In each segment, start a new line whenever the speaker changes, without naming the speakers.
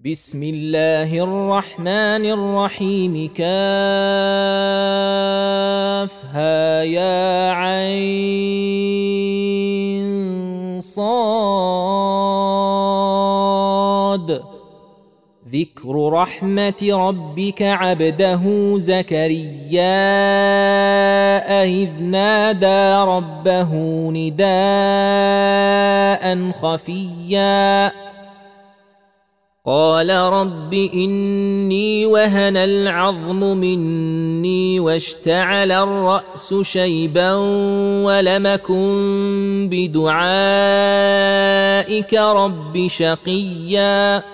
بسم الله الرحمن الرحيم. كافها يا عين صاد. ذكر رحمة ربك عبده زكريا إذ نادى ربه نداء خفيا. قال رب إني وهن العظم مني واشتعل الرأس شيبا ولمكن بدعائك رب شقيا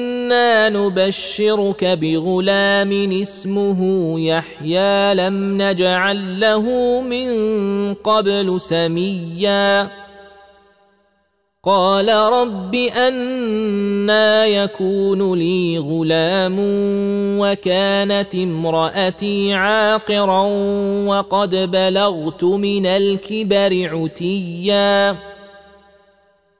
أنا نبشرك بغلام اسمه يحيى لم نجعل له من قبل سميا. قال رب أنا يكون لي غلام وكانت امرأتي عاقرا وقد بلغت من الكبر عتيا.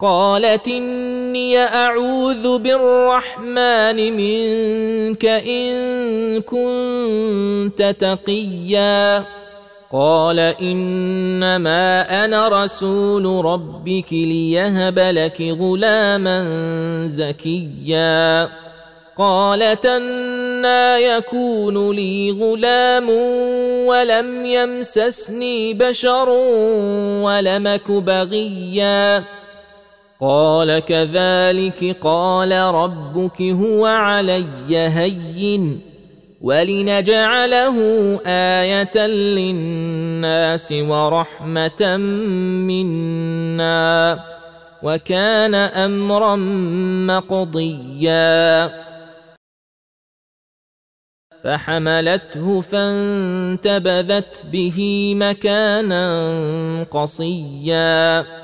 قالت إني أعوذ بالرحمن منك إن كنت تقيا. قال إنما أنا رسول ربك ليهب لك غلاما زكيا. قالت أنا يكون لي غلام ولم يمسسني بشر ولمك بغيا. قال كذلك قال ربك هو علي هين ولنجعله آية للناس ورحمة منا وكان أمرا مقضيا. فحملته فانتبذت به مكانا قصيا.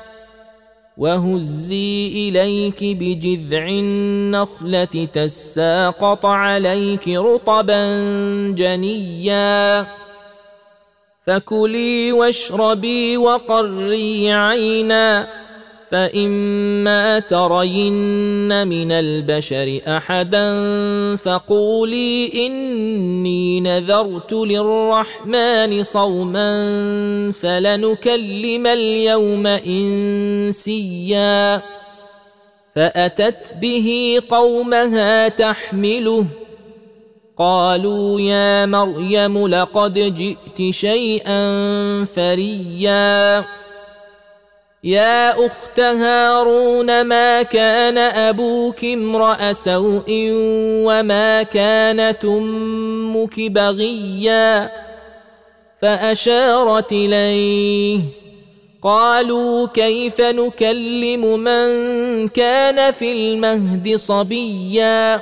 وهزي اليك بجذع النخله تساقط عليك رطبا جنيا فكلي واشربي وقري عينا فإما ترين من البشر أحدا فقولي إني نذرت للرحمن صوما فلنكلم اليوم إنسيا فأتت به قومها تحمله قالوا يا مريم لقد جئت شيئا فريا يا أخت هارون ما كان أبوك امرأ سوء وما كانت أمك بغيا؟ فأشارت إليه قالوا كيف نكلم من كان في المهد صبيا؟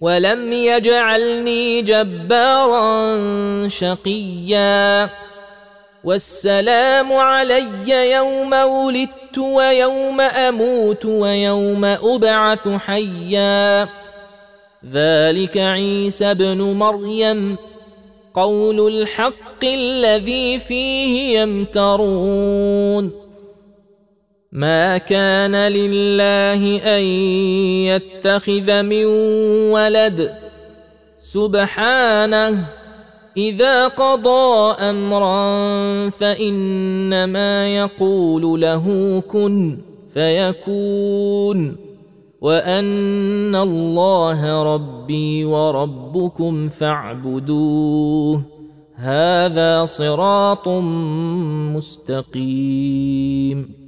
ولم يجعلني جبارا شقيا. والسلام علي يوم ولدت ويوم أموت ويوم أبعث حيا. ذلك عيسى ابن مريم قول الحق الذي فيه يمترون. ما كان لله أن يتخذ من ولد. سبحانه إذا قضى أمرا فإنما يقول له كن فيكون. وأن الله ربي وربكم فاعبدوه. هذا صراط مستقيم.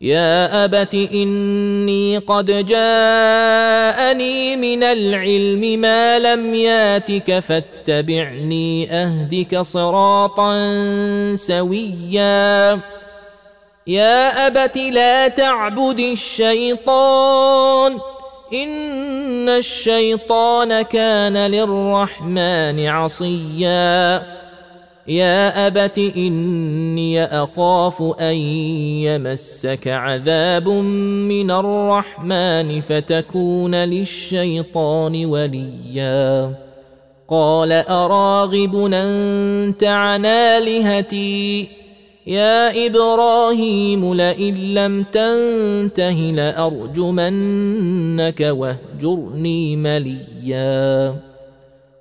يا أبت إني قد جاءني من العلم ما لم ياتك فاتبعني أهدك صراطا سويا. يا أبت لا تعبد الشيطان إن الشيطان كان للرحمن عصيا. يا أبت إني أخاف أن يمسك عذاب من الرحمن فتكون للشيطان وليا. قال اراغب أنت عن آلهتي؟ يا إبراهيم لئن لم تنته لأرجمنك واهجرني مليا.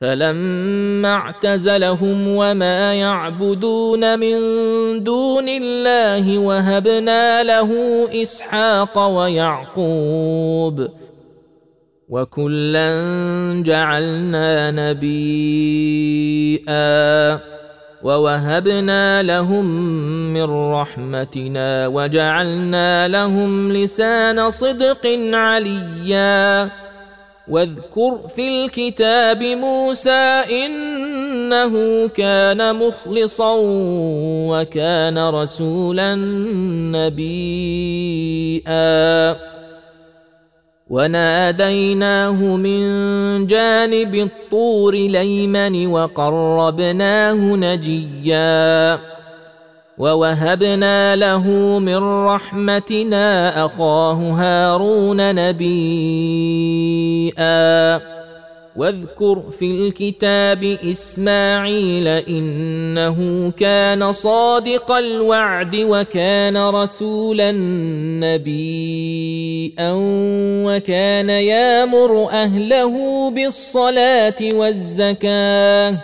فلما اعتزلهم وما يعبدون من دون الله وهبنا له إسحاق ويعقوب وكلا جعلنا نبيئا ووهبنا لهم من رحمتنا وجعلنا لهم لسان صدق عليا واذكر في الكتاب موسى إنه كان مخلصا وكان رسولا نبيئا وناديناه من جانب الطور ليمن وقربناه نجيا. ووهبنا له من رحمتنا اخاه هارون نبيئا واذكر في الكتاب اسماعيل انه كان صادق الوعد وكان رسولا نبيا وكان يامر اهله بالصلاه والزكاه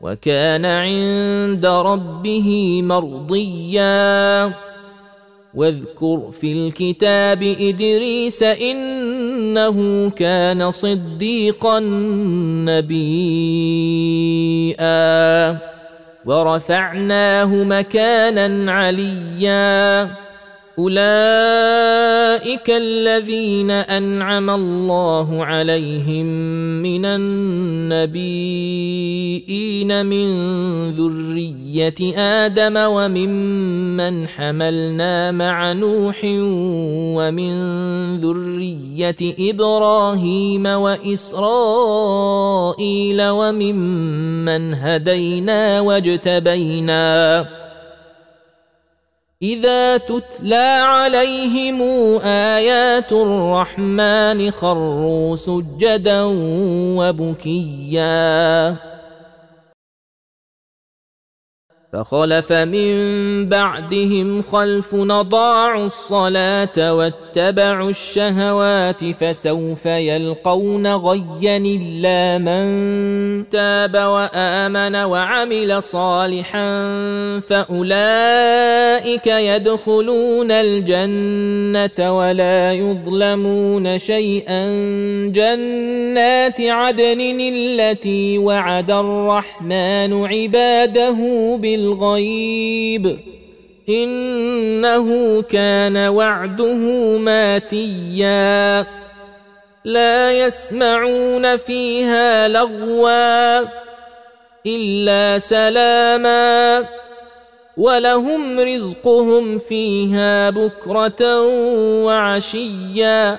وكان عند ربه مرضيا. واذكر في الكتاب إدريس إنه كان صديقا نبيئا ورفعناه مكانا عليا. اولئك الذين انعم الله عليهم من النبيين من ذريه آدم وممن حملنا مع نوح ومن ذريه إبراهيم واسرائيل وممن هدينا واجتبينا إذا تتلى عليهم آيات الرحمن خروا سجدا وبكيا فخلف من بعدهم خلف نضاعوا الصلاة واتبعوا الشهوات فسوف يلقون غيا إلا من تاب وآمن وعمل صالحا فأولئك يدخلون الجنة ولا يظلمون شيئا. جنات عدن التي وعد الرحمن عباده بال بالغيب إنه كان وعده ماتيا. لا يسمعون فيها لغوا إلا سلاما. ولهم رزقهم فيها بكرة وعشيا.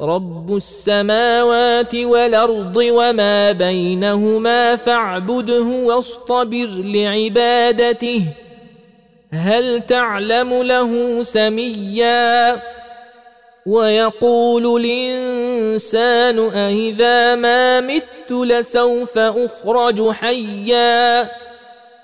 رب السماوات والارض وما بينهما فاعبده واصطبر لعبادته هل تعلم له سميا ويقول الانسان أإذا ما مت لسوف اخرج حيا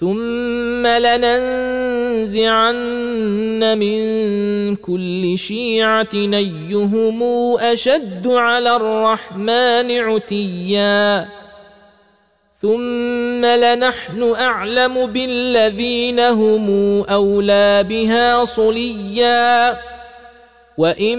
ثم لننزعن من كل شيعه نيهم اشد على الرحمن عتيا ثم لنحن اعلم بالذين هم اولى بها صليا وان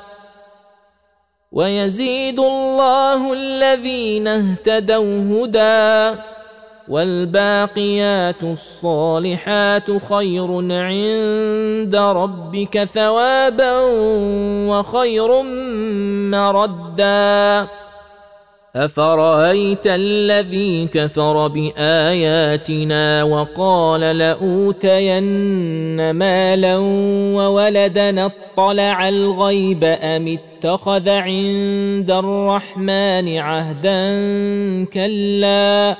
ويزيد الله الذين اهتدوا هدى والباقيات الصالحات خير عند ربك ثوابا وخير مردا افرايت الذي كفر باياتنا وقال لاوتين مالا وولدا اطلع الغيب ام اتخذ عند الرحمن عهدا كلا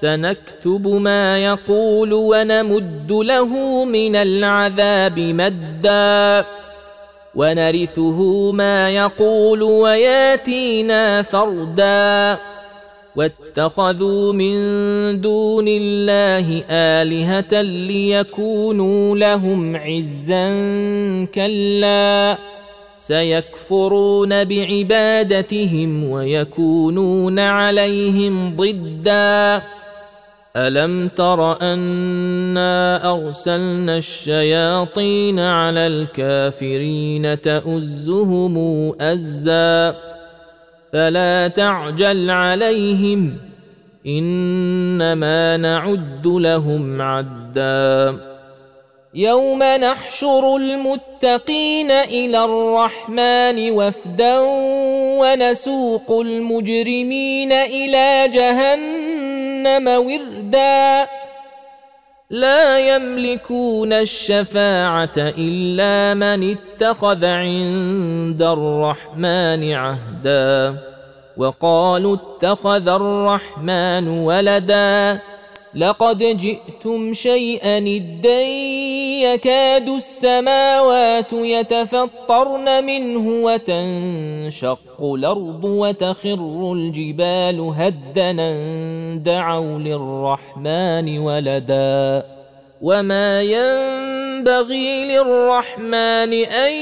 سنكتب ما يقول ونمد له من العذاب مدا ونرثه ما يقول وياتينا فردا. واتخذوا من دون الله آلهة ليكونوا لهم عزا كلا. سيكفرون بعبادتهم ويكونون عليهم ضدًا. ألم تر أنا أرسلنا الشياطين على الكافرين تؤزهم أزا فلا تعجل عليهم إنما نعد لهم عدا يوم نحشر المتقين إلى الرحمن وفدا ونسوق المجرمين إلى جهنم وردا. لا يملكون الشفاعة إلا من اتخذ عند الرحمن عهدا. وقالوا اتخذ الرحمن ولدا. لقد جئتم شيئا ادا يكاد السماوات يتفطرن منه وتنشق الأرض وتخر الجبال هدنا. دعوا للرحمن ولدا. وما ينبغي للرحمن أن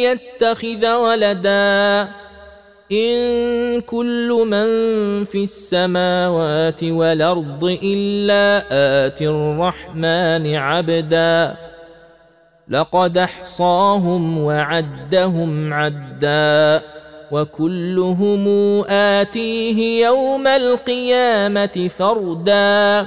يتخذ ولدا. إن كل من في السماوات والأرض إلا آتي الرحمن عبدا. لقد أحصاهم وعدهم عدا. وكلهم آتيه يوم القيامة فردا.